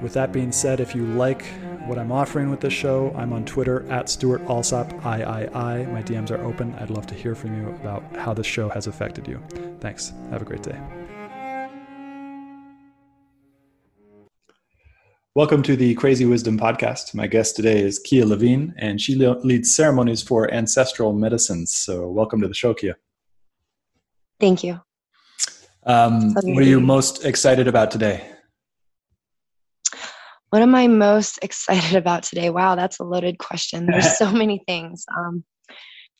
with that being said, if you like what I'm offering with this show, I'm on Twitter at Stewart Alsop III. My DMs are open. I'd love to hear from you about how this show has affected you. Thanks. Have a great day. Welcome to the Crazy Wisdom Podcast. My guest today is Kia Levine, and she leads ceremonies for ancestral medicines. So, welcome to the show, Kia. Thank you. Um, what are you most excited about today? What am I most excited about today? Wow, that's a loaded question. There's so many things. Um,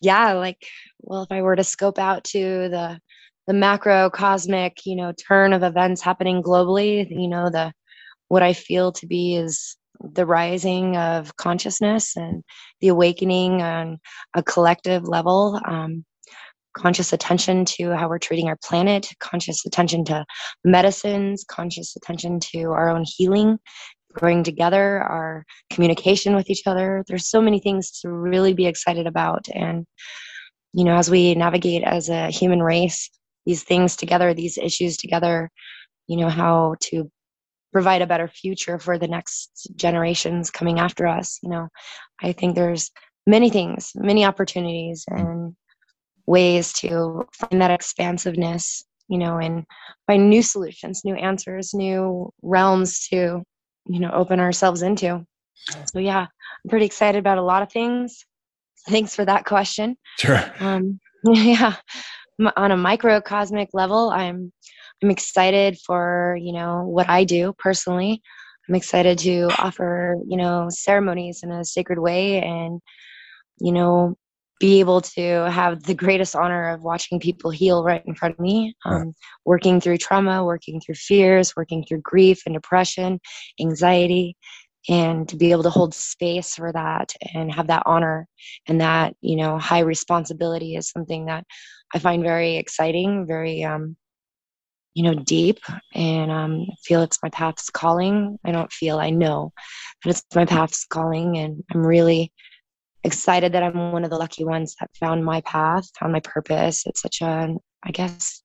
yeah, like, well, if I were to scope out to the the macro cosmic, you know, turn of events happening globally, you know, the what I feel to be is the rising of consciousness and the awakening on a collective level. Um, conscious attention to how we're treating our planet, conscious attention to medicines, conscious attention to our own healing growing together, our communication with each other. There's so many things to really be excited about. And, you know, as we navigate as a human race, these things together, these issues together, you know, how to provide a better future for the next generations coming after us. You know, I think there's many things, many opportunities mm. and ways to find that expansiveness, you know, and find new solutions, new answers, new realms to you know open ourselves into. So yeah i'm pretty excited about a lot of things. Thanks for that question. Sure. Um, yeah on a microcosmic level i'm i'm excited for you know what i do personally. I'm excited to offer you know ceremonies in a sacred way and you know be able to have the greatest honor of watching people heal right in front of me, um, working through trauma, working through fears, working through grief and depression, anxiety, and to be able to hold space for that and have that honor and that you know high responsibility is something that I find very exciting, very um, you know deep, and um, I feel it's my path's calling. I don't feel, I know but it's my path's calling, and I'm really excited that I'm one of the lucky ones that found my path, found my purpose. It's such a, I guess,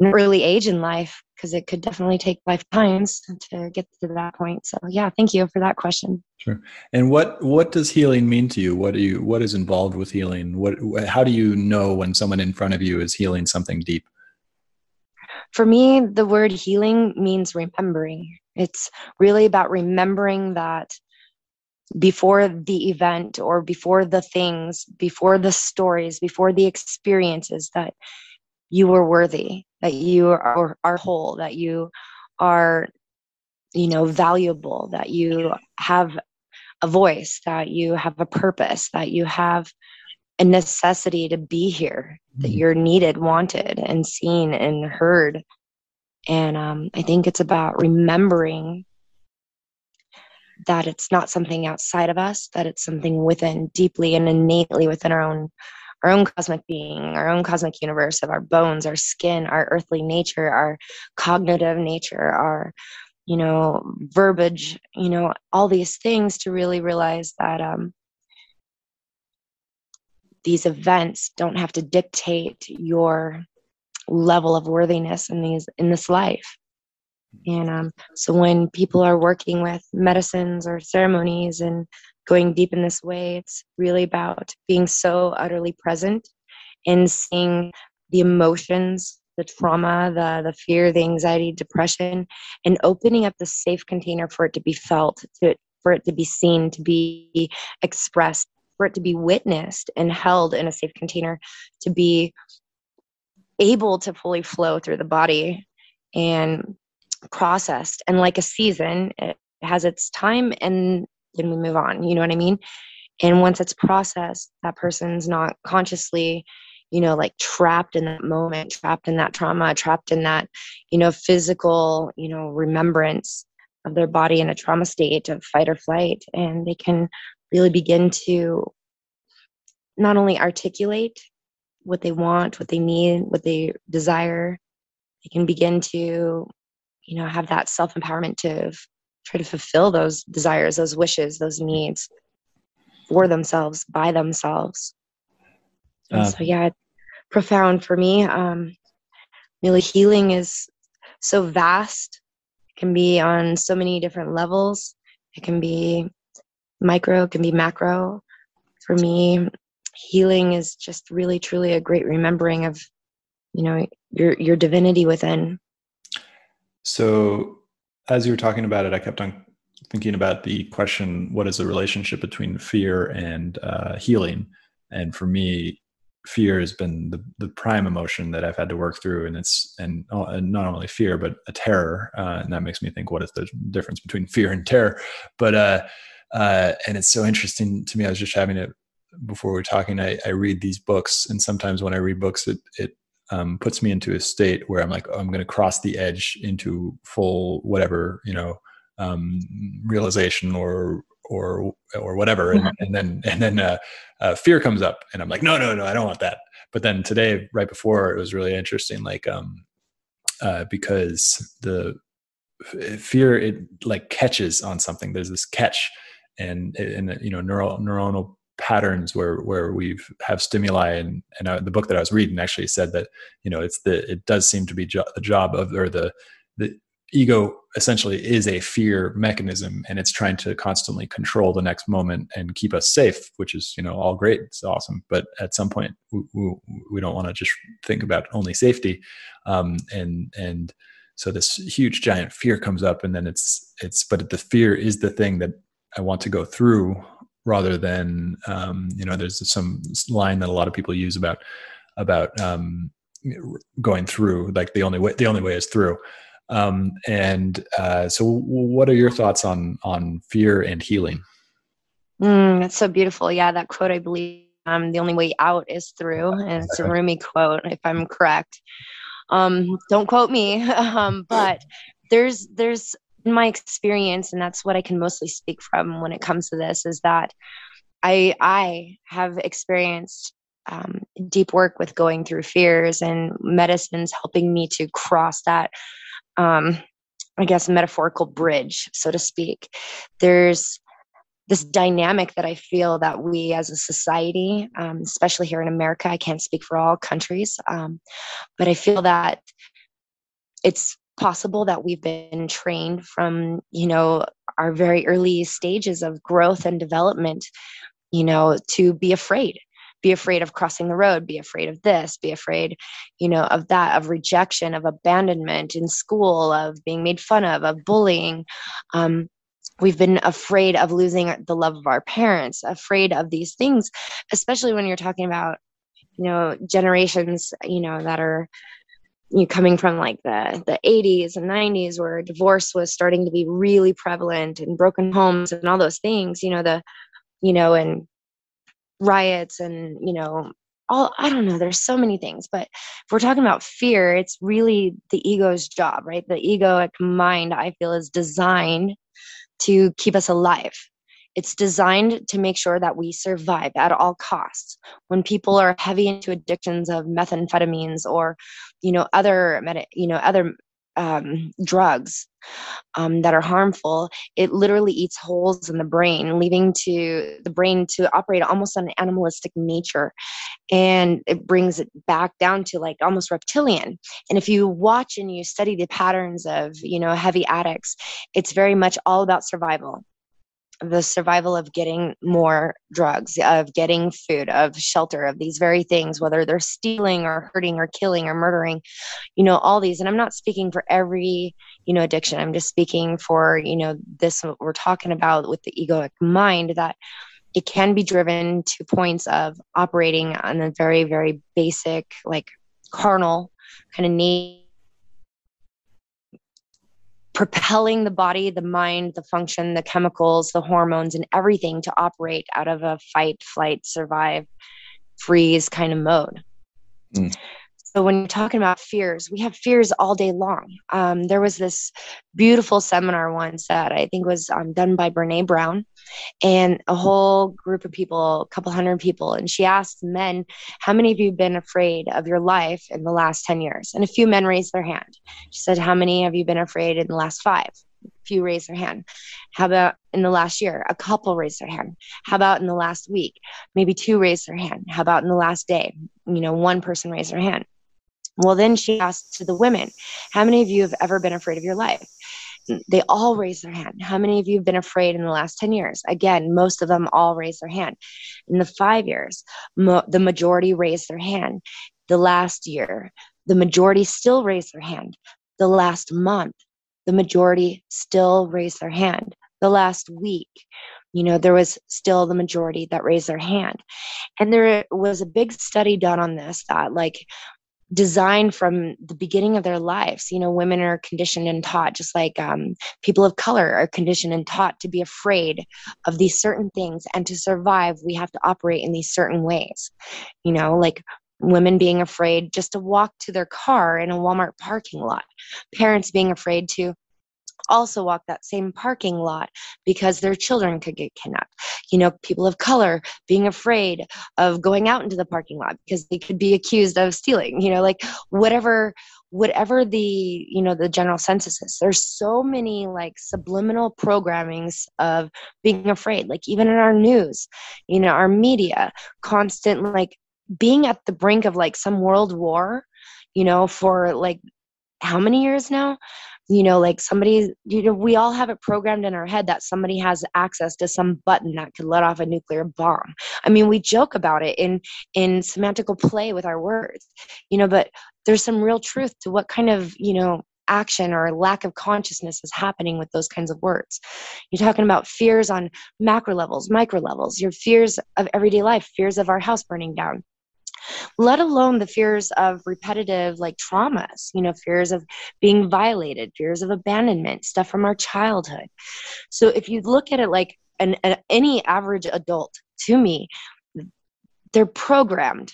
an early age in life because it could definitely take lifetimes to get to that point. So yeah, thank you for that question. Sure. And what what does healing mean to you? What do you what is involved with healing? What how do you know when someone in front of you is healing something deep? For me, the word healing means remembering. It's really about remembering that before the event or before the things, before the stories, before the experiences that you were worthy, that you are, are whole, that you are, you know, valuable, that you have a voice, that you have a purpose, that you have a necessity to be here, that mm-hmm. you're needed, wanted, and seen and heard. And um, I think it's about remembering that it's not something outside of us, that it's something within, deeply and innately within our own our own cosmic being, our own cosmic universe of our bones, our skin, our earthly nature, our cognitive nature, our you know verbiage, you know all these things to really realize that um, these events don't have to dictate your level of worthiness in these in this life and um, so when people are working with medicines or ceremonies and going deep in this way, it's really about being so utterly present and seeing the emotions, the trauma, the, the fear, the anxiety, depression, and opening up the safe container for it to be felt, to, for it to be seen, to be expressed, for it to be witnessed and held in a safe container to be able to fully flow through the body and processed and like a season it has its time and then we move on you know what i mean? And once it's processed that person's not consciously you know like trapped in that moment trapped in that trauma trapped in that you know physical you know remembrance of their body in a trauma state of fight or flight. And they can really begin to not only articulate what they want what they need what they desire they can begin to you know have that self empowerment to f- try to fulfill those desires those wishes those needs for themselves by themselves uh, so yeah profound for me. Um, really, healing is so vast. It can be on so many different levels. It can be micro, it can be macro. For me, healing is just really, truly a great remembering of, you know, your your divinity within. So, as you were talking about it, I kept on thinking about the question: What is the relationship between fear and uh, healing? And for me, fear has been the, the prime emotion that I've had to work through, and it's and, uh, and not only fear but a terror, uh, and that makes me think, what is the difference between fear and terror? But uh, uh, and it's so interesting to me. I was just having it before we are talking. I, I read these books, and sometimes when I read books, it it um, puts me into a state where I'm like, oh, I'm going to cross the edge into full whatever you know um, realization or or or whatever. And, and then and then uh, uh, fear comes up and i'm like no no no i don't want that. But then today right before it was really interesting like um uh, because the fear it like catches on something. There's this catch and and you know neural neuronal patterns where where we've have stimuli and and I, the book that I was reading actually said that you know it's the it does seem to be jo- the job of or the the ego essentially is a fear mechanism and it's trying to constantly control the next moment and keep us safe which is you know all great it's awesome. But at some point we, we, we don't want to just think about only safety um, and and so this huge giant fear comes up and then it's it's but the fear is the thing that i want to go through rather than um, you know there's some line that a lot of people use about about um, going through like the only way the only way is through um, and uh, so, what are your thoughts on on fear and healing? Mm, that's so beautiful. Yeah, that quote I believe um, the only way out is through, and it's a Rumi quote if I'm correct. Um, don't quote me, um, but there's there's in my experience, and that's what I can mostly speak from when it comes to this, is that I I have experienced um, deep work with going through fears and medicines helping me to cross that um, I guess, metaphorical bridge, so to speak. There's this dynamic that I feel that we as a society, um, especially here in America, I can't speak for all countries, um, but I feel that it's possible that we've been trained from, you know, our very early stages of growth and development, you know, to be afraid be afraid of crossing the road be afraid of this be afraid you know of that of rejection of abandonment in school of being made fun of of bullying. Um, we've been afraid of losing the love of our parents afraid of these things especially when you're talking about you know generations you know that are you coming from like the the 80s and 90s where divorce was starting to be really prevalent and broken homes and all those things you know the you know and riots and you know all i don't know there's so many things but if we're talking about fear it's really the ego's job right? The egoic mind i feel is designed to keep us alive it's designed to make sure that we survive at all costs when people are heavy into addictions of methamphetamines or you know other you know other um, drugs um, that are harmful, it literally eats holes in the brain, leaving to the brain to operate almost on an animalistic nature. And it brings it back down to like almost reptilian. And if you watch and you study the patterns of, you know, heavy addicts, it's very much all about survival the survival of getting more drugs, of getting food, of shelter, of these very things, whether they're stealing or hurting or killing or murdering, you know, all these. And I'm not speaking for every, you know, addiction. I'm just speaking for, you know, this we're talking about with the egoic mind that it can be driven to points of operating on a very, very basic, like carnal kind of need propelling the body, the mind, the function, the chemicals, the hormones, and everything to operate out of a fight, flight, survive, freeze kind of mode. Mm. So when you're talking about fears, we have fears all day long. Um, there was this beautiful seminar once that I think was um, done by Brene Brown, and a whole group of people, a couple hundred people, and she asked men, "How many of you have been afraid of your life in the last ten years?" And a few men raised their hand. She said, "How many have you been afraid in the last five? A few raised their hand. How about in the last year? A couple raised their hand. How about in the last week? Maybe two raised their hand. How about in the last day? You know, one person raised their hand. Well, then she asked to the women, How many of you have ever been afraid of your life? They all raised their hand. How many of you have been afraid in the last 10 years? Again, most of them all raised their hand. In the five years, mo- the majority raised their hand. The last year, the majority still raised their hand. The last month, the majority still raised their hand. The last week, you know, there was still the majority that raised their hand. And there was a big study done on this that, like, designed from the beginning of their lives. You know, women are conditioned and taught, just like um, people of color are conditioned and taught to be afraid of these certain things. And to survive, we have to operate in these certain ways. You know, like women being afraid just to walk to their car in a Walmart parking lot, parents being afraid to also walk that same parking lot because their children could get kidnapped. You know, people of color being afraid of going out into the parking lot because they could be accused of stealing, you know, like whatever whatever the you know the general census is there's so many like subliminal programmings of being afraid like even in our news you know our media constant like being at the brink of like some world war you know for like how many years now you know like somebody you know we all have it programmed in our head that somebody has access to some button that could let off a nuclear bomb i mean we joke about it in in semantical play with our words you know but there's some real truth to what kind of you know action or lack of consciousness is happening with those kinds of words. You're talking about fears on macro levels, micro levels, your fears of everyday life, fears of our house burning down, let alone the fears of repetitive like traumas, you know, fears of being violated, fears of abandonment, stuff from our childhood. So if you look at it like an, an any average adult, to me, they're programmed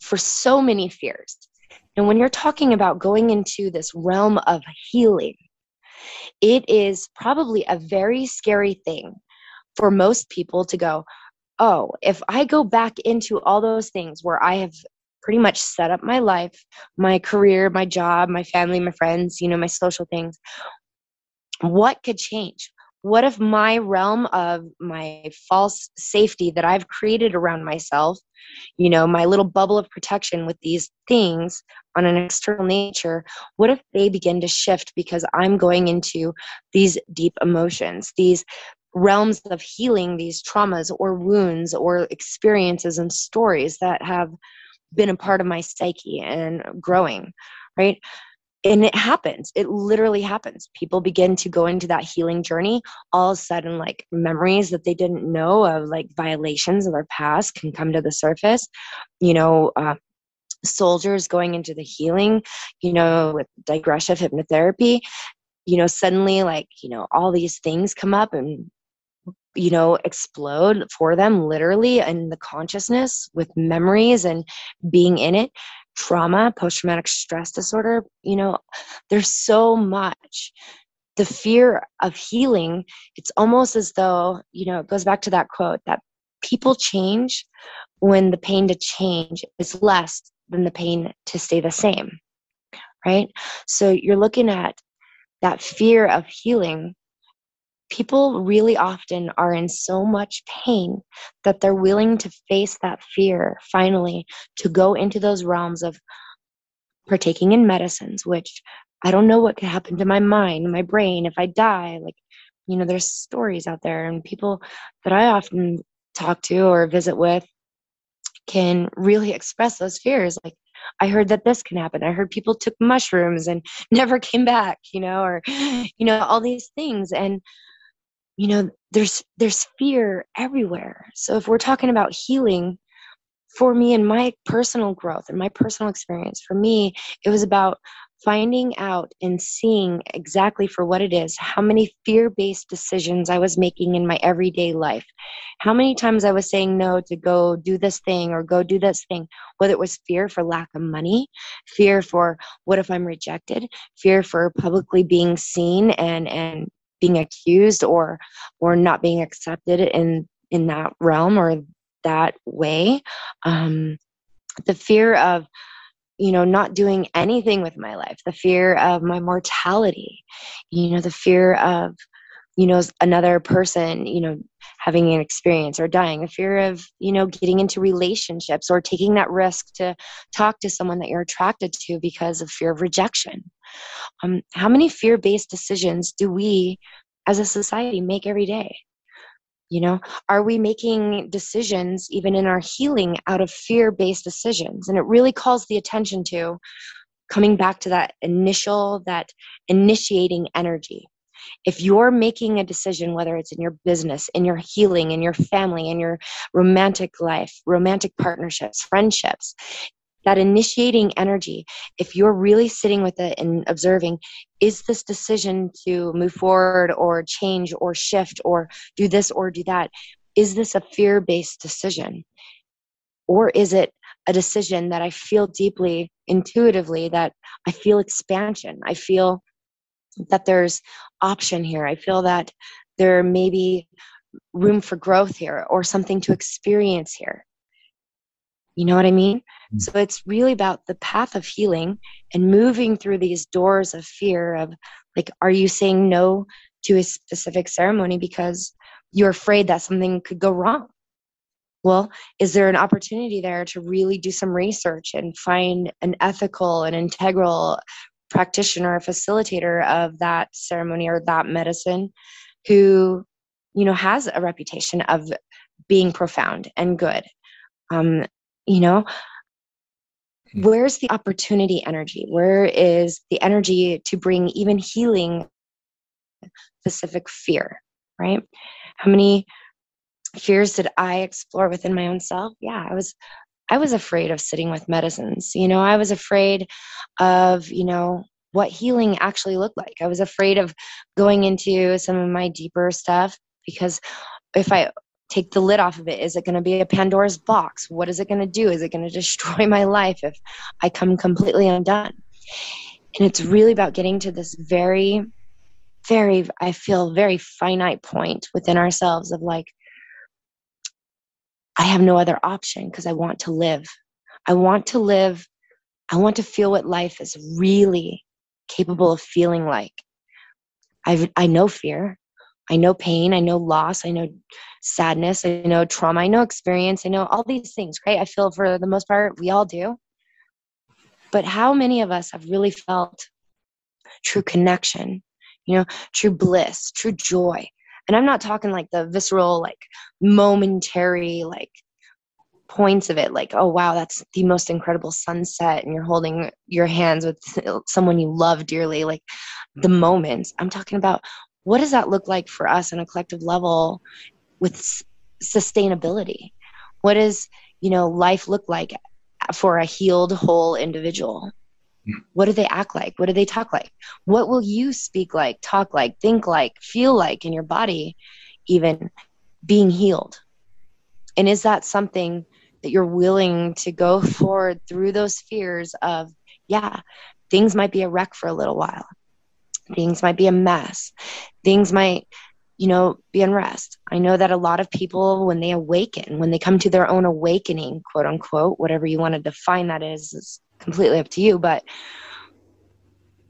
for so many fears. And when you're talking about going into this realm of healing, it is probably a very scary thing for most people to go, oh, if I go back into all those things where I have pretty much set up my life, my career, my job, my family, my friends, you know, my social things, what could change? What if my realm of my false safety that I've created around myself, you know, my little bubble of protection with these things on an external nature, what if they begin to shift because I'm going into these deep emotions, these realms of healing these traumas or wounds or experiences and stories that have been a part of my psyche and growing, right? And it happens. It literally happens. People begin to go into that healing journey. All of a sudden, like memories that they didn't know of, like violations of their past, can come to the surface. You know, uh, soldiers going into the healing, you know, with digressive hypnotherapy, you know, suddenly like, you know, all these things come up and you know explode for them literally in the consciousness with memories and being in it. Trauma post traumatic stress disorder you know there's so much. The fear of healing it's almost as though you know it goes back to that quote that people change when the pain to change is less than the pain to stay the same right? So you're looking at that fear of healing people really often are in so much pain that they're willing to face that fear finally to go into those realms of partaking in medicines which i don't know what could happen to my mind my brain if i die like you know there's stories out there and people that i often talk to or visit with can really express those fears like I heard that this can happen. I heard people took mushrooms and never came back, you know, or, you know, all these things. And you know there's there's fear everywhere so if we're talking about healing for me and my personal growth and my personal experience for me it was about finding out and seeing exactly for what it is how many fear based decisions I was making in my everyday life. How many times I was saying no to go do this thing or go do this thing, whether it was fear for lack of money, fear for what if I'm rejected, fear for publicly being seen and, and being accused or or not being accepted in in that realm or that way. Um, the fear of you know not doing anything with my life the fear of my mortality you know the fear of you know another person you know having an experience or dying a fear of you know getting into relationships or taking that risk to talk to someone that you're attracted to because of fear of rejection. Um, how many fear-based decisions do we as a society make every day? You know are we making decisions even in our healing out of fear based decisions? And it really calls the attention to coming back to that initial that initiating energy if you're making a decision whether it's in your business in your healing in your family in your romantic life romantic partnerships friendships that initiating energy if you're really sitting with it and observing is this decision to move forward or change or shift or do this or do that is this a fear-based decision? Or is it a decision that i feel deeply intuitively that i feel expansion i feel that there's option here i feel that there may be room for growth here or something to experience here you know what I mean? Mm-hmm. So it's really about the path of healing and moving through these doors of fear of like, are you saying no to a specific ceremony because you're afraid that something could go wrong? Well, is there an opportunity there to really do some research and find an ethical and integral practitioner or facilitator of that ceremony or that medicine who, you know, has a reputation of being profound and good. Um, you know hmm. where's the opportunity energy? Where is the energy to bring even healing specific fear right? How many fears did i explore within my own self? Yeah i was i was afraid of sitting with medicines you know i was afraid of you know what healing actually looked like. I was afraid of going into some of my deeper stuff because if i take the lid off of it is it going to be a pandora's box? What is it going to do? Is it going to destroy my life if i come completely undone? And it's really about getting to this very very i feel very finite point within ourselves of like i have no other option because i want to live. I want to live i want to feel what life is really capable of feeling like. I i know fear. I know pain, I know loss, I know sadness, I know trauma, I know experience, I know all these things, right? I feel for the most part we all do. But how many of us have really felt true connection, you know, true bliss, true joy? And I'm not talking like the visceral, like momentary, like points of it like oh wow that's the most incredible sunset and you're holding your hands with someone you love dearly like the mm-hmm. moments. I'm talking about what does that look like for us on a collective level with s- sustainability? What does you know life look like for a healed whole individual. What do they act like? What do they talk like? What will you speak like talk like think like feel like in your body even being healed? And is that something that you're willing to go forward through those fears of yeah things might be a wreck for a little while. Things might be a mess. Things might you know be unrest. I know that a lot of people when they awaken when they come to their own awakening quote unquote whatever you want to define that is is completely up to you but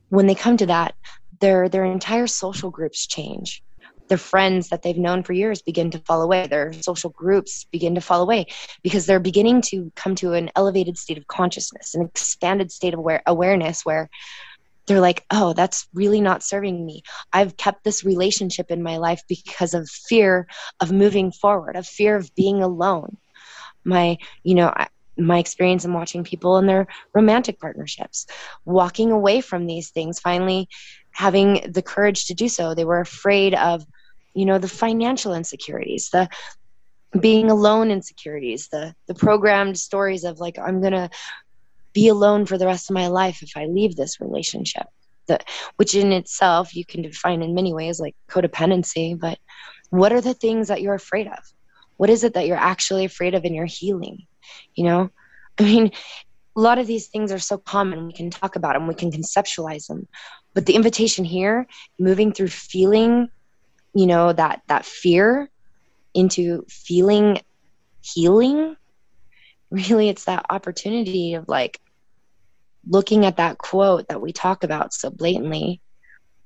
when they come to that their their entire social groups change their friends that they've known for years begin to fall away their social groups begin to fall away because they're beginning to come to an elevated state of consciousness an expanded state of aware- awareness where they're like, oh, that's really not serving me. I've kept this relationship in my life because of fear of moving forward, of fear of being alone. My, you know, my experience in watching people in their romantic partnerships, walking away from these things, finally having the courage to do so. They were afraid of you know the financial insecurities the being alone insecurities the the programmed stories of like i'm gonna be alone for the rest of my life if i leave this relationship. That which in itself you can define in many ways like codependency but what are the things that you're afraid of what is it that you're actually afraid of in your healing? You know i mean a lot of these things are so common. We can talk about them we can conceptualize them but the invitation here moving through feeling you know that that fear into feeling healing really it's that opportunity of like looking at that quote that we talk about so blatantly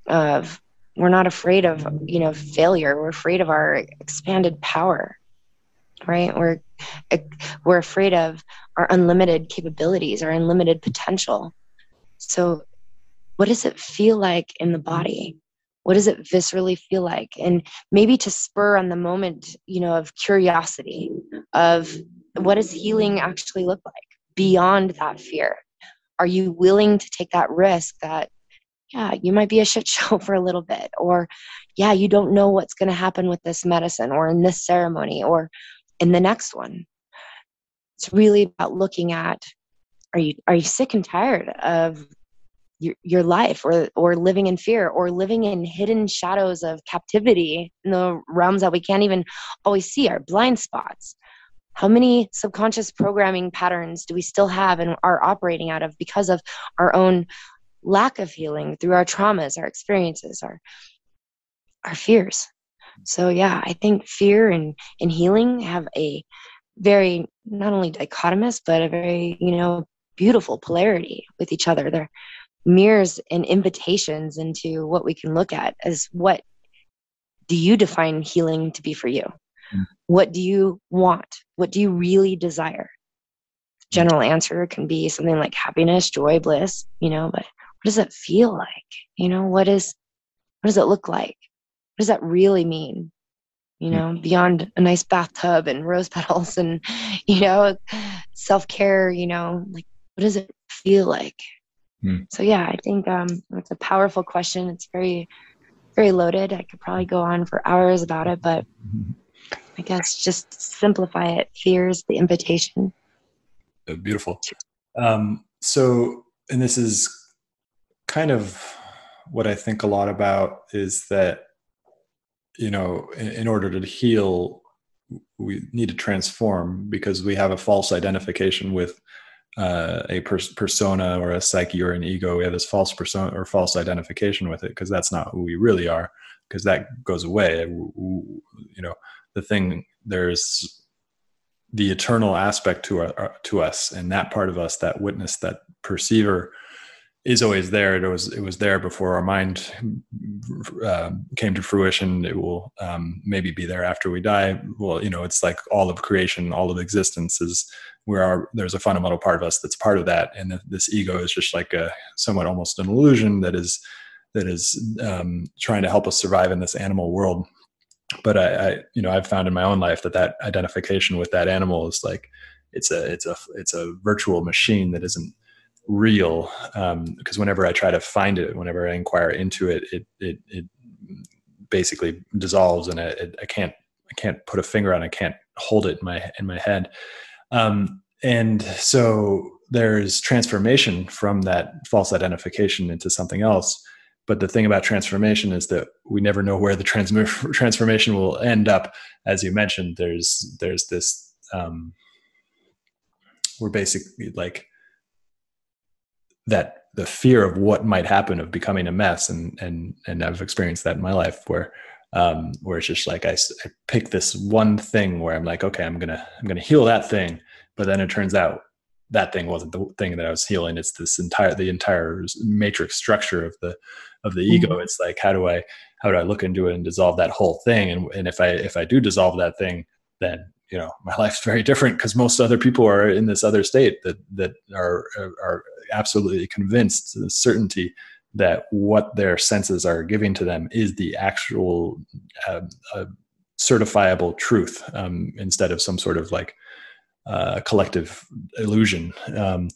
of we're not afraid of you know failure. We're afraid of our expanded power right? We're we're afraid of our unlimited capabilities our unlimited potential. So what does it feel like in the body? What does it viscerally feel like? And maybe to spur on the moment you know of curiosity of what does healing actually look like beyond that fear? Are you willing to take that risk that yeah you might be a shit show for a little bit or yeah you don't know what's going to happen with this medicine or in this ceremony or in the next one. It's really about looking at are you are you sick and tired of your, your life or or living in fear or living in hidden shadows of captivity in the realms that we can't even always see our blind spots? How many subconscious programming patterns do we still have and are operating out of because of our own lack of healing through our traumas our experiences our our fears so yeah i think fear and and healing have a very not only dichotomous but a very you know beautiful polarity with each other they're mirrors and invitations into what we can look at as what do you define healing to be for you Mm. What do you want? What do you really desire? General answer can be something like happiness, joy, bliss, you know, but what does it feel like? You know, what is what does it look like? What does that really mean? You know, mm. beyond a nice bathtub and rose petals and, you know, self care, you know, like what does it feel like? Mm. So yeah, I think um, it's a powerful question. It's very, very loaded. I could probably go on for hours about it, but mm-hmm. I guess just simplify it. Fear is the invitation. Uh, beautiful. Um, so, and this is kind of what I think a lot about is that, you know, in, in order to heal, we need to transform because we have a false identification with uh, a pers- persona or a psyche or an ego. We have this false persona or false identification with it because that's not who we really are. Because that goes away. You know, the thing there's the eternal aspect to our, to us and that part of us that witness that perceiver is always there. It was it was there before our mind uh, came to fruition. It will um, maybe be there after we die. Well you know it's like all of creation all of existence is where our there's a fundamental part of us that's part of that. And this ego is just like a somewhat almost an illusion that is that is um, trying to help us survive in this animal world. But I, I, you know i've found in my own life that that identification with that animal is like it's a it's a it's a virtual machine that isn't real because um, whenever i try to find it whenever i inquire into it it it, it basically dissolves and I, it, I can't i can't put a finger on it, i can't hold it in my in my head um, and so there's transformation from that false identification into something else but the thing about transformation is that we never know where the trans- transformation will end up. As you mentioned, there's there's this um, we're basically like that the fear of what might happen of becoming a mess and and and I've experienced that in my life where um, where it's just like I, I pick this one thing where I'm like okay I'm gonna I'm gonna heal that thing but then it turns out that thing wasn't the thing that I was healing. It's this entire the entire matrix structure of the of the ego. Mm-hmm. It's like how do I how do I look into it and dissolve that whole thing? And and if I if I do dissolve that thing, then you know my life's very different because most other people are in this other state that that are are absolutely convinced the certainty that what their senses are giving to them is the actual uh, uh, certifiable truth um, instead of some sort of like uh, collective illusion. Um,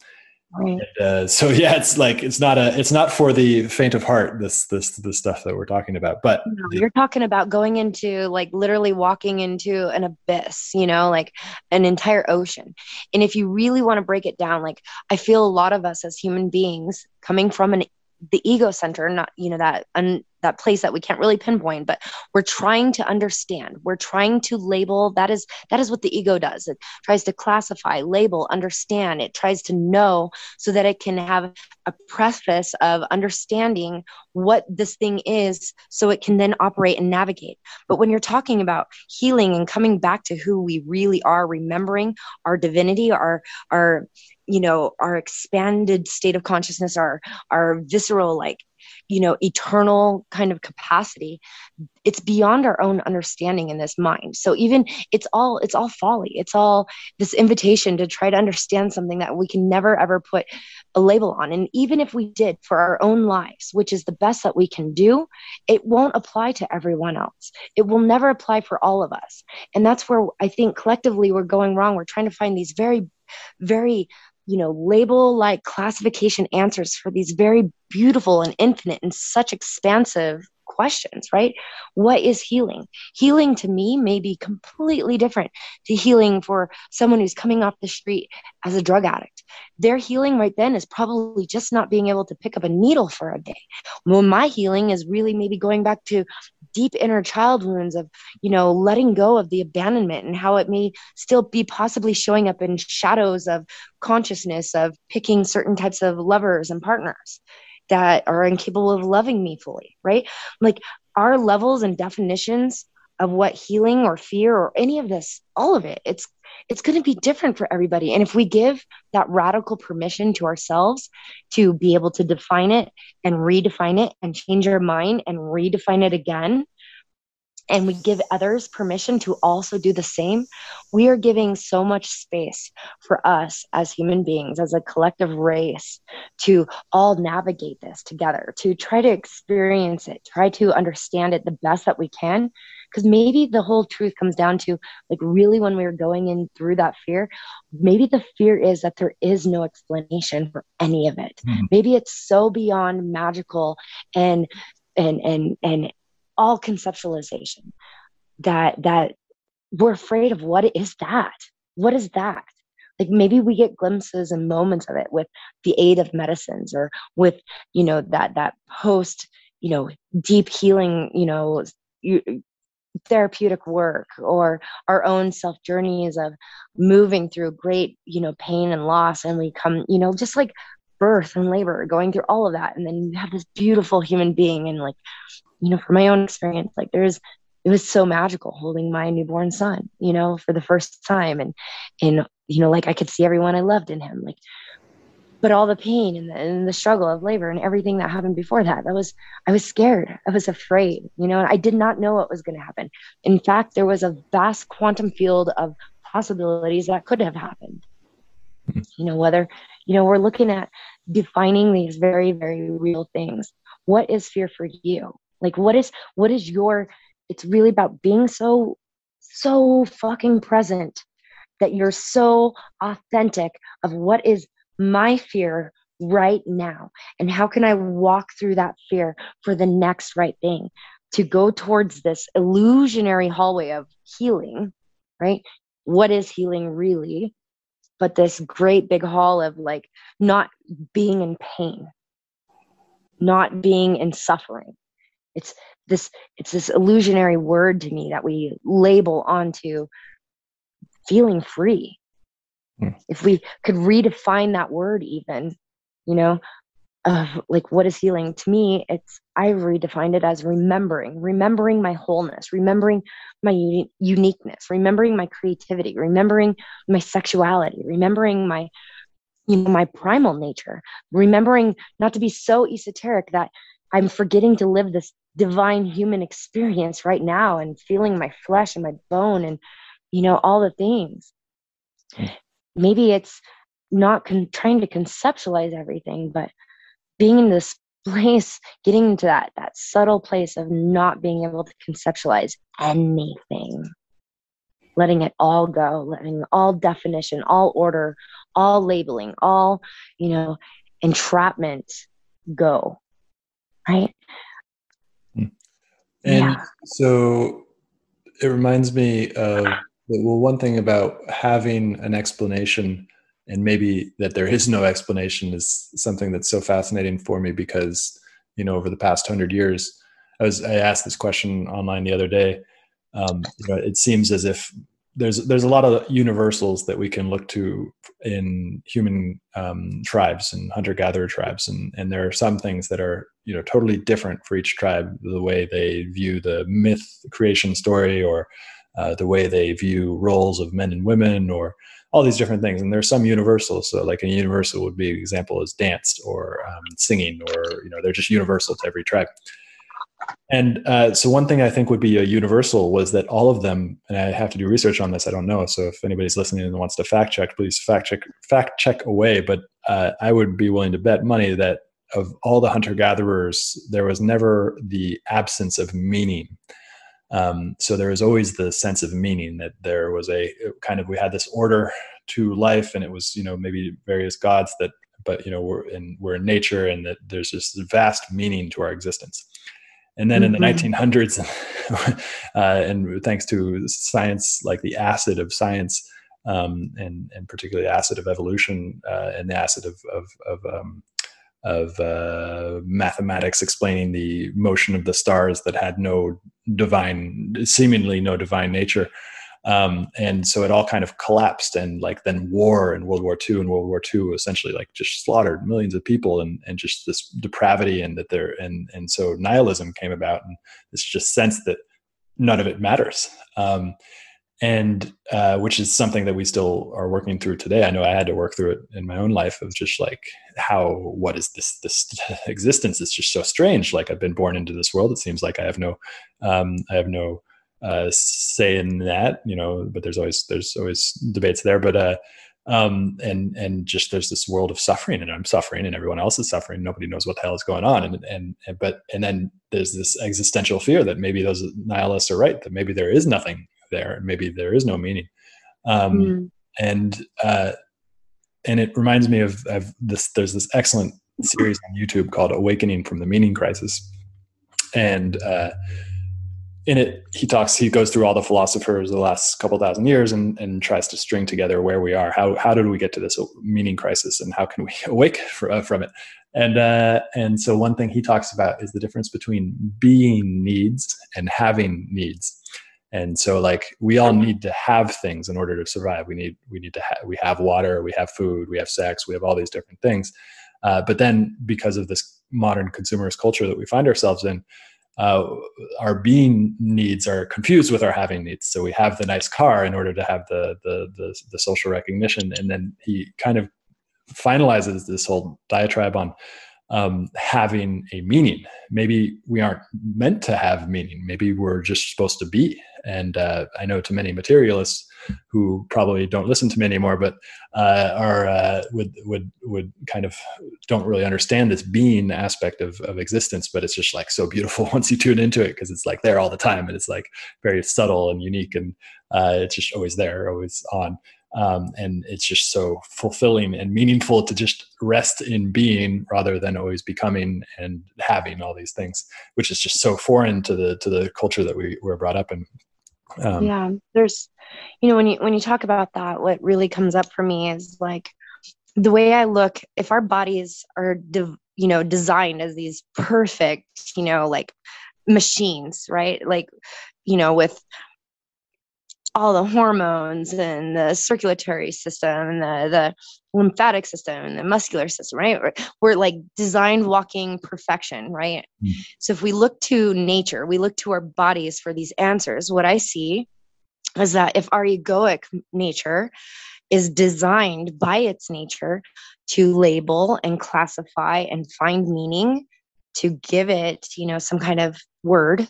Right. And, uh, so yeah, it's like it's not a it's not for the faint of heart. This this this stuff that we're talking about. But no, you're talking about going into like literally walking into an abyss. You know, like an entire ocean. And if you really want to break it down, like I feel a lot of us as human beings coming from an the ego center not you know that un, that place that we can't really pinpoint but we're trying to understand. We're trying to label that is that is what the ego does. It tries to classify label understand. It tries to know so that it can have a preface of understanding what this thing is so it can then operate and navigate. But when you're talking about healing and coming back to who we really are remembering our divinity our our you know our expanded state of consciousness our our visceral like you know eternal kind of capacity it's beyond our own understanding in this mind. So even it's all it's all folly. It's all this invitation to try to understand something that we can never ever put a label on. And even if we did for our own lives which is the best that we can do it won't apply to everyone else. It will never apply for all of us. And that's where i think collectively we're going wrong. We're trying to find these very very you know label like classification answers for these very beautiful and infinite and such expansive questions right? What is healing? Healing to me may be completely different to healing for someone who's coming off the street as a drug addict. Their healing right then is probably just not being able to pick up a needle for a day. Well my healing is really maybe going back to deep inner child wounds of you know letting go of the abandonment and how it may still be possibly showing up in shadows of consciousness of picking certain types of lovers and partners that are incapable of loving me fully right? Like our levels and definitions of what healing or fear or any of this all of it it's it's going to be different for everybody. And if we give that radical permission to ourselves to be able to define it and redefine it and change our mind and redefine it again and we give others permission to also do the same, we are giving so much space for us as human beings, as a collective race, to all navigate this together, to try to experience it, try to understand it the best that we can. Because maybe the whole truth comes down to like, really, when we are going in through that fear, maybe the fear is that there is no explanation for any of it. Mm-hmm. Maybe it's so beyond magical and and and and all conceptualization that that we're afraid of what is that? What is that? Like maybe we get glimpses and moments of it with the aid of medicines or with you know that that post you know deep healing you know therapeutic work or our own self journeys of moving through great you know pain and loss and we come you know just like birth and labor going through all of that. And then you have this beautiful human being and like you know, from my own experience, like there's, it was so magical holding my newborn son, you know, for the first time. And, and, you know, like I could see everyone I loved in him, like, but all the pain and the, and the struggle of labor and everything that happened before that, that was, I was scared. I was afraid, you know, and I did not know what was going to happen. In fact, there was a vast quantum field of possibilities that could have happened. Hmm. You know, whether, you know, we're looking at defining these very, very real things. What is fear for you? Like what is what is your it's really about being so so fucking present that you're so authentic of what is my fear right now and how can I walk through that fear for the next right thing to go towards this illusionary hallway of healing, right? What is healing really? But this great big hall of like not being in pain, not being in suffering, it's this it's this illusionary word to me that we label onto feeling free. Mm. If we could redefine that word even, you know, of like what is healing to me it's i've redefined it as remembering remembering my wholeness remembering my uni- uniqueness remembering my creativity remembering my sexuality remembering my you know my primal nature remembering not to be so esoteric that i'm forgetting to live this divine human experience right now and feeling my flesh and my bone and you know all the things maybe it's not con- trying to conceptualize everything but being in this place getting into that that subtle place of not being able to conceptualize anything letting it all go, letting all definition, all order, all labeling, all, you know, entrapment go. Right. And yeah. so it reminds me of well, one thing about having an explanation and maybe that there is no explanation is something that's so fascinating for me because you know over the past hundred years I was I asked this question online the other day um, you know, it seems as if there's there's a lot of universals that we can look to in human um, tribes and hunter gatherer tribes, and and there are some things that are you know totally different for each tribe, the way they view the myth creation story, or uh, the way they view roles of men and women, or all these different things. And there's some universals. So like a universal would be example is dance or um, singing, or you know they're just universal to every tribe. And uh, so, one thing I think would be a universal was that all of them, and I have to do research on this. I don't know. So, if anybody's listening and wants to fact check, please fact check fact check away. But uh, I would be willing to bet money that of all the hunter gatherers, there was never the absence of meaning. Um, so there was always the sense of meaning that there was a kind of we had this order to life, and it was you know maybe various gods that, but you know we're in we're in nature, and that there's this vast meaning to our existence. And then mm-hmm. in the 1900s, mm-hmm. uh, and thanks to science like the acid of science, um, and and particularly acid of evolution uh, and the acid of of of, um, of uh, mathematics explaining the motion of the stars that had no divine, seemingly no divine nature. Um, and so it all kind of collapsed and like then war and world war ii and world war ii essentially like just slaughtered millions of people and, and just this depravity and that there and and so nihilism came about and this just sense that none of it matters um, and uh, which is something that we still are working through today. I know I had to work through it in my own life of just like how what is this this existence is just so strange. Like I've been born into this world. It seems like I have no um, I have no uh, say in that, you know, but there's always there's always debates there. But uh, um, and and just there's this world of suffering, and I'm suffering, and everyone else is suffering. Nobody knows what the hell is going on, and and, and but and then there's this existential fear that maybe those nihilists are right, that maybe there is nothing there, maybe there is no meaning, um, mm. and uh, and it reminds me of, of this. There's this excellent series on YouTube called "Awakening from the Meaning Crisis," and uh, in it he talks he goes through all the philosophers the last couple thousand years and, and tries to string together where we are. How how did we get to this meaning crisis and how can we awake for, uh, from it? And uh, and so one thing he talks about is the difference between being needs and having needs. And so like we all need to have things in order to survive. We need we need to have we have water we have food we have sex we have all these different things. Uh, but then because of this modern consumerist culture that we find ourselves in uh, our being needs are confused with our having needs. So we have the nice car in order to have the, the the the, social recognition, and then he kind of finalizes this whole diatribe on um, having a meaning. Maybe we aren't meant to have meaning. Maybe we're just supposed to be. And uh, I know to many materialists who probably don't listen to me anymore, but uh, are uh, would would would kind of don't really understand this being aspect of of existence. But it's just like so beautiful once you tune into it because it's like there all the time, and it's like very subtle and unique, and uh, it's just always there, always on. Um, and it's just so fulfilling and meaningful to just rest in being rather than always becoming and having all these things which is just so foreign to the to the culture that we were brought up in um, yeah there's you know when you when you talk about that what really comes up for me is like the way i look if our bodies are de- you know designed as these perfect you know like machines right? Like you know with all the hormones and the circulatory system and the, the lymphatic system and the muscular system, right? We're, we're like designed walking perfection, right? Mm. So if we look to nature, we look to our bodies for these answers, what I see is that if our egoic nature is designed by its nature to label and classify and find meaning to give it you know some kind of word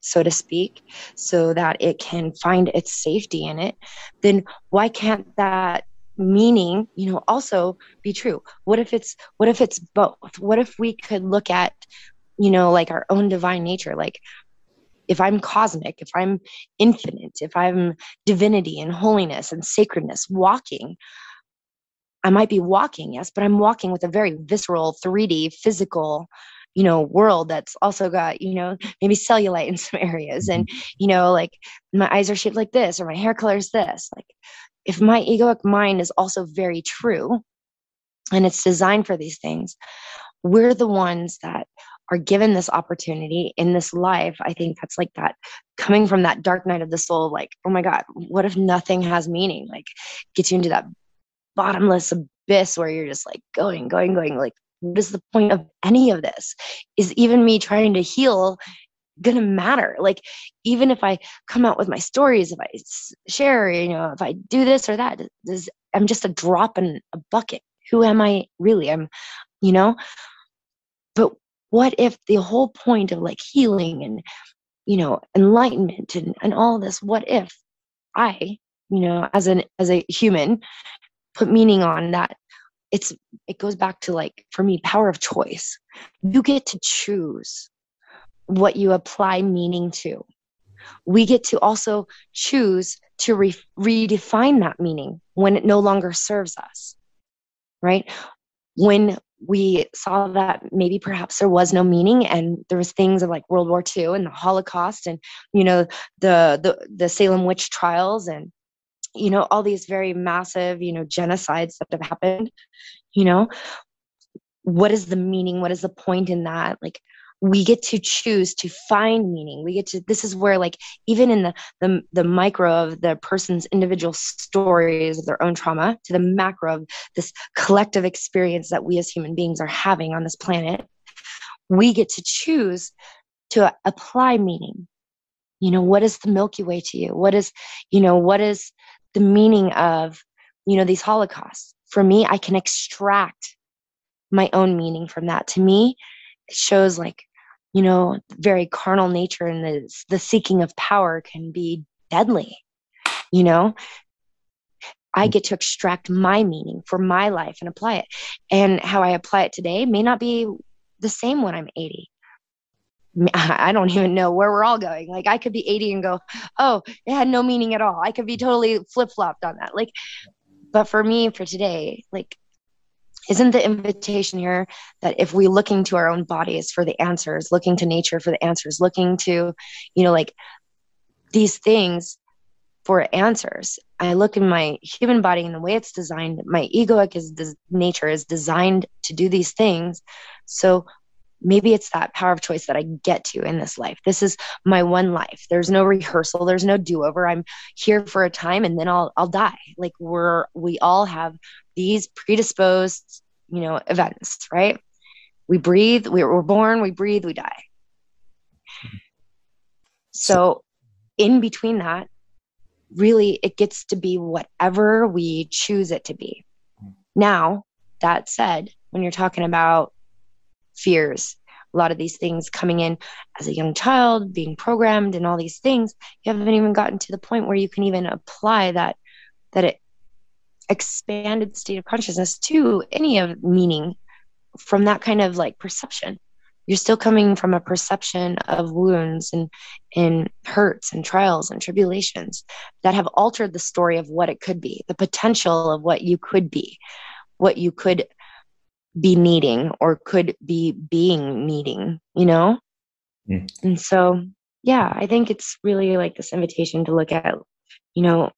so to speak, so that it can find its safety in it, then why can't that meaning, you know, also be true? What if it's what if it's both? What if we could look at, you know, like our own divine nature, like if I'm cosmic, if I'm infinite, if I'm divinity and holiness and sacredness walking, I might be walking, yes, but I'm walking with a very visceral, 3D, physical, you know, world that's also got, you know, maybe cellulite in some areas. And, mm-hmm. you know, like my eyes are shaped like this or my hair color is this. Like if my egoic mind is also very true and it's designed for these things, we're the ones that are given this opportunity in this life, I think that's like that coming from that dark night of the soul, like, oh my God, what if nothing has meaning? Like, gets you into that bottomless abyss where you're just like going, going, going. Like, what is the point of any of this? Is even me trying to heal gonna matter? Like, even if I come out with my stories, if I share, you know, if I do this or that, does, I'm just a drop in a bucket. Who am I really? I'm, you know, but what if the whole point of like healing and you know enlightenment and, and all this what if i you know as an as a human put meaning on that it's it goes back to like for me power of choice. You get to choose what you apply meaning to. We get to also choose to re- redefine that meaning when it no longer serves us right? When we saw that maybe perhaps there was no meaning and there was things of like world war ii and the holocaust and you know the the, the salem witch trials and you know all these very massive you know genocides that have happened you know what is the meaning? What is the point in that? Like we get to choose to find meaning. We get to this is where like even in the the, the micro of the person's individual stories of their own trauma to the macro of this collective experience that we as human beings are having on this planet we get to choose to apply meaning. You know what is the milky way to you? What is you know what is the meaning of you know these holocausts for me i can extract my own meaning from that to me it shows like you know very carnal nature and the the seeking of power can be deadly you know I mm. get to extract my meaning for my life and apply it. And how I apply it today may not be the same when I'm 80. I don't even know where we're all going. Like I could be 80 and go, oh, it had no meaning at all. I could be totally flip flopped on that. Like, but for me, for today, like isn't the invitation here that if we looking to our own bodies for the answers looking to nature for the answers looking to you know like these things for answers i look in my human body and the way it's designed my egoic is des- nature is designed to do these things so maybe it's that power of choice that I get to in this life. This is my one life. There's no rehearsal, there's no do-over. I'm here for a time and then I'll I'll die. Like we're we all have these predisposed, you know, events, right? We breathe, we're, born, we breathe, we die. So, in between that, really, it gets to be whatever we choose it to be. Now, that said, when you're talking about fears, a lot of these things coming in as a young child, being programmed, and all these things, you haven't even gotten to the point where you can even apply that that it expanded state of consciousness to any of meaning from that kind of like perception. You're still coming from a perception of wounds and and hurts and trials and tribulations that have altered the story of what it could be the potential of what you could be what you could be needing or could be being needing you know mm. and so yeah i think it's really like this invitation to look at you know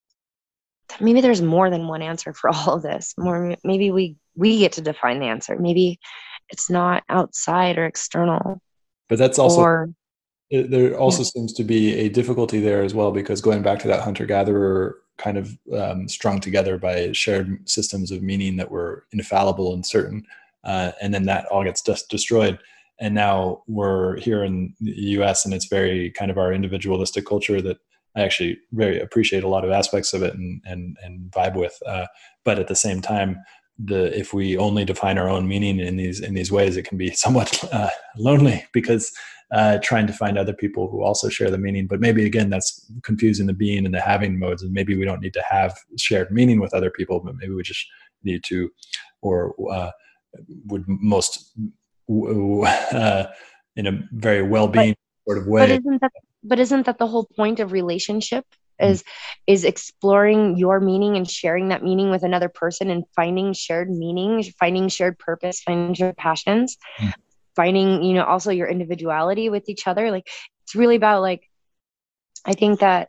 maybe there's more than one answer for all of this more maybe we we get to define the answer maybe it's not outside or external but that's also or, there also yeah. seems to be a difficulty there as well because going back to that hunter gatherer kind of um, strung together by shared systems of meaning that were infallible and certain uh, and then that all gets just destroyed and now we're here in the us and it's very kind of our individualistic culture that I actually very appreciate a lot of aspects of it and and and vibe with. Uh, but at the same time, the if we only define our own meaning in these in these ways, it can be somewhat uh, lonely because uh, trying to find other people who also share the meaning. But maybe again, that's confusing the being and the having modes, and maybe we don't need to have shared meaning with other people, but maybe we just need to, or uh, would most uh, in a very well-being but, sort of way. But isn't that but isn't that the whole point of relationship is is exploring your meaning and sharing that meaning with another person and finding shared meaning finding shared purpose finding shared passions mm. finding you know also your individuality with each other like it's really about like i think that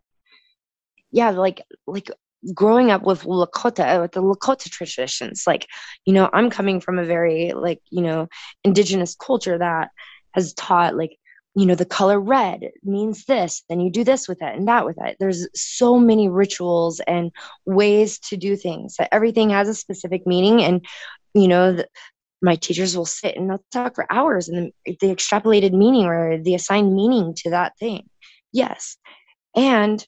yeah like like growing up with lakota uh, with the lakota traditions like you know i'm coming from a very like you know indigenous culture that has taught like you know the color red means this and you do this with it and that with it. There's so many rituals and ways to do things. That everything has a specific meaning and you know the, my teachers will sit and they'll talk for hours and the extrapolated meaning or the assigned meaning to that thing. Yes. And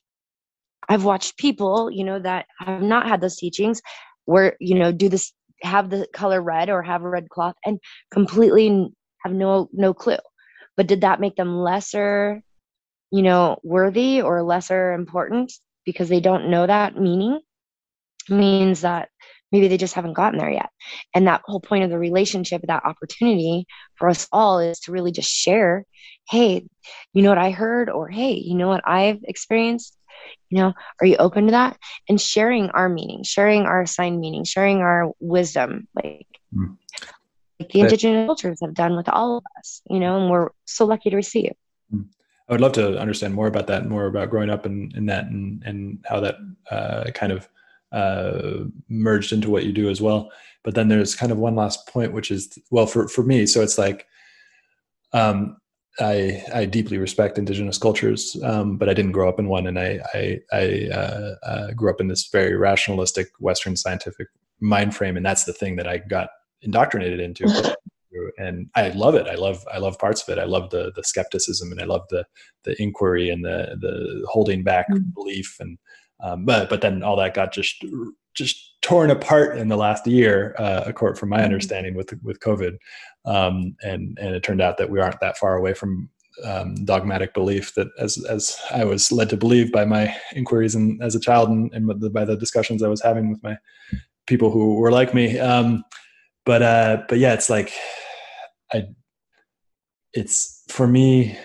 i've watched people you know that have not had those teachings where you know do this have the color red or have a red cloth and completely have no no clue. But did that make them lesser you know worthy or lesser important because they don't know that meaning? Means that maybe they just haven't gotten there yet. And that whole point of the relationship that opportunity for us all is to really just share hey you know what i heard? or hey you know what i've experienced you know are you open to that and sharing our meaning sharing our assigned meaning sharing our wisdom like mm like the indigenous cultures have done with all of us, you know, and we're so lucky to receive. Hmm. I would love to understand more about that, more about growing up in, in that and, and how that uh, kind of uh, merged into what you do as well. But then there's kind of one last point, which is, well, for, for me, so it's like, um, I, I deeply respect indigenous cultures, um, but I didn't grow up in one. And I, I, I uh, uh, grew up in this very rationalistic Western scientific mind frame. And that's the thing that I got indoctrinated into and i love it i love i love parts of it i love the the skepticism and i love the the inquiry and the the holding back mm-hmm. belief and um, but but then all that got just just torn apart in the last year uh, according from my mm-hmm. understanding with with covid um, and and it turned out that we aren't that far away from um, dogmatic belief that as as I was led to believe by my inquiries and as a child and, and by the discussions I was having with my people who were like me. Um, but uh but yeah it's like i it's for me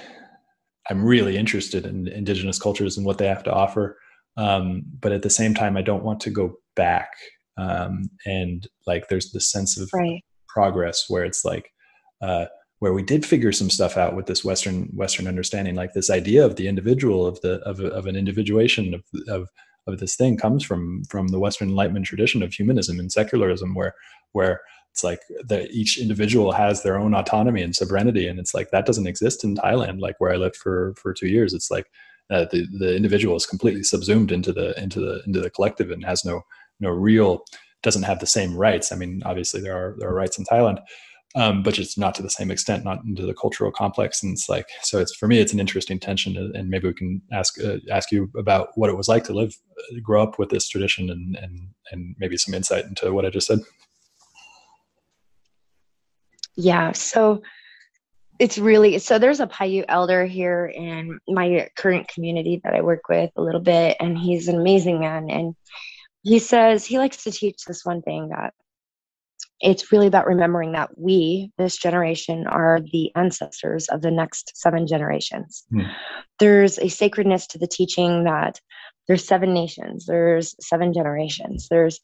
i'm really interested in indigenous cultures and what they have to offer um but at the same time i don't want to go back um and like there's this sense of right. Progress where it's like uh where we did figure some stuff out with this western western understanding like this idea of the individual of the of, of an individuation of, of of this thing comes from from the western enlightenment tradition of humanism and secularism where where it's like that each individual has their own autonomy and sovereignty. And it's like that doesn't exist in thailand like where i lived for for two years. It's like uh, the the individual is completely subsumed into the into the into the collective and has no no real doesn't have the same rights i mean obviously there are there are rights in thailand um, but just not to the same extent, not into the cultural complex. And it's like, so it's for me, it's an interesting tension. And maybe we can ask uh, ask you about what it was like to live, uh, grow up with this tradition, and and and maybe some insight into what I just said. Yeah. So it's really so there's a Paiute elder here in my current community that I work with a little bit, and he's an amazing man. And he says he likes to teach this one thing that it's really about remembering that we, this generation, are the ancestors of the next seven generations. Mm. There's a sacredness to the teaching that there's seven nations, there's seven generations, there's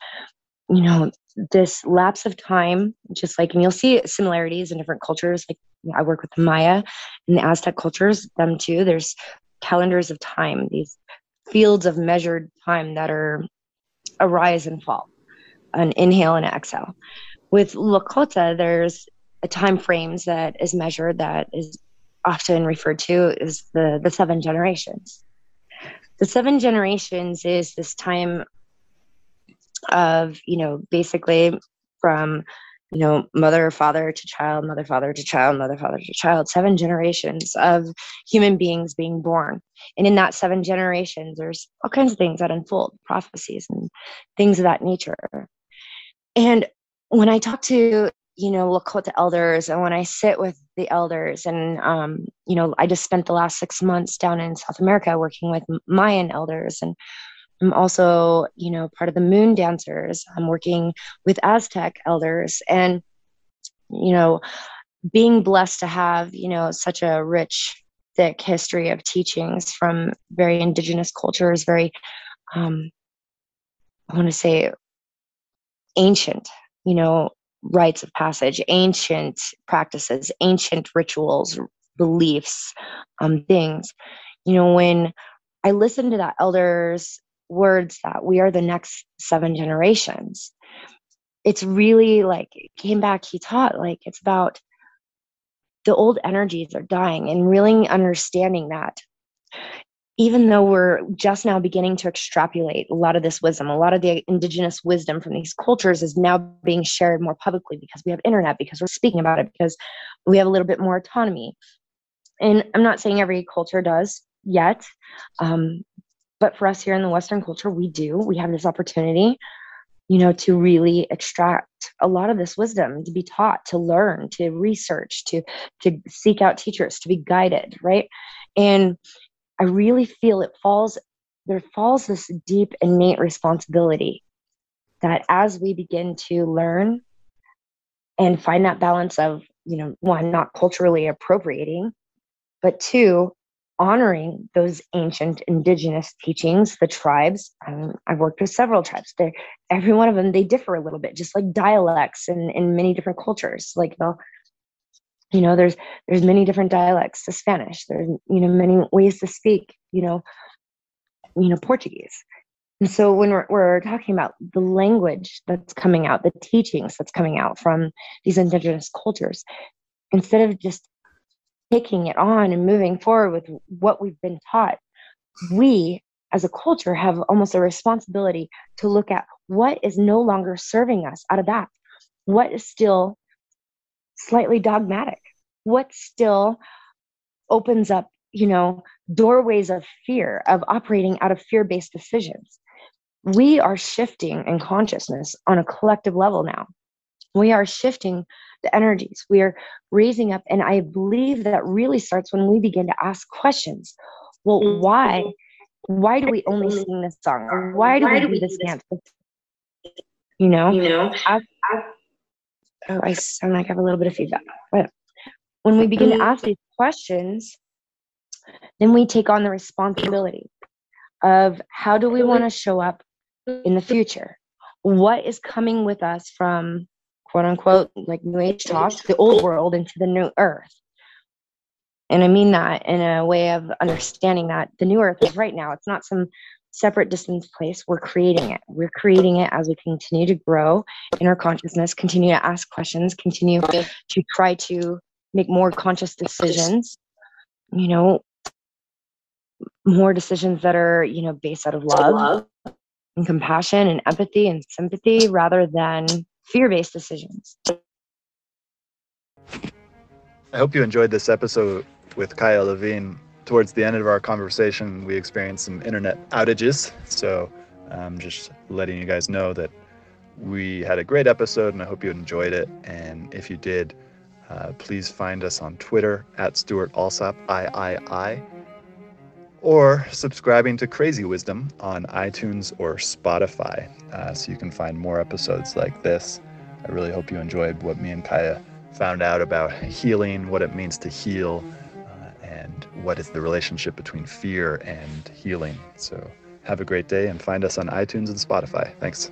you know this lapse of time just like and you'll see similarities in different cultures like i work with the maya and the aztec cultures them too there's calendars of time these fields of measured time that are a rise and fall. An inhale and exhale. With lakota there's a time frames that is measured that is often referred to as the the seven generations. The seven generations is this time of you know basically from you know mother father to child mother father to child mother father to child seven generations of human beings being born. And in that seven generations there's all kinds of things that unfold prophecies and things of that nature. And when i talk to you know lakota elders and when i sit with the elders and um, you know i just spent the last six months down in south america working with mayan elders and I'm also, you know, part of the Moon Dancers. I'm working with Aztec elders and, you know, being blessed to have, you know, such a rich thick history of teachings from very indigenous cultures, very, um, I want to say, ancient, you know, rites of passage, ancient practices, ancient rituals, beliefs, um, things. You know, when I listen to that elder's words that we are the next seven generations, it's really like came back, he taught like it's about the old energies are dying and really understanding that even though we're just now beginning to extrapolate a lot of this wisdom a lot of the indigenous wisdom from these cultures is now being shared more publicly because we have internet because we're speaking about it because we have a little bit more autonomy. And i'm not saying every culture does yet um, but for us here in the western culture we do. We have this opportunity you know to really extract a lot of this wisdom to be taught to learn to research to to seek out teachers to be guided right? And i really feel it falls there falls this deep innate responsibility that as we begin to learn and find that balance of you know one not culturally appropriating but two honoring those ancient indigenous teachings the tribes. Um, i've worked with several tribes. They every one of them they differ a little bit just like dialects in, in many different cultures. Like they'll you know there's there's many different dialects to spanish. There's you know many ways to speak you know you know portuguese. And so when we're, we're talking about the language that's coming out the teachings that's coming out from these indigenous cultures instead of just taking it on and moving forward with what we've been taught, we as a culture have almost a responsibility to look at what is no longer serving us out of that. What is still slightly dogmatic? What still opens up, you know, doorways of fear, of operating out of fear based decisions? We are shifting in consciousness on a collective level now. We are shifting the energies. We are raising up. And I believe that really starts when we begin to ask questions. Well, mm-hmm. why? Why do we only mm-hmm. sing this song? Or why do we do this dance? You know? You know? I, I, oh, I sound like I have a little bit of feedback. But when we begin to mm-hmm. ask these questions, then we take on the responsibility of how do we want to show up in the future? What is coming with us from quote unquote like new age talk the old world into the new earth. And i mean that in a way of understanding that the new earth is right now. It's not some separate distance place. We're creating it. We're creating it as we continue to grow in our consciousness continue to ask questions continue to try to make more conscious decisions you know more decisions that are you know based out of love and compassion and empathy and sympathy rather than fear based decisions. I hope you enjoyed this episode with Kaya Levine. Towards the end of our conversation, we experienced some internet outages. So I'm just letting you guys know that we had a great episode and I hope you enjoyed it. And if you did, uh, please find us on Twitter at Stewart Alsop, III, or subscribing to Crazy Wisdom on iTunes or Spotify uh, so you can find more episodes like this. I really hope you enjoyed what me and Kaya found out about healing, what it means to heal, uh, and what is the relationship between fear and healing. So have a great day and find us on iTunes and Spotify. Thanks.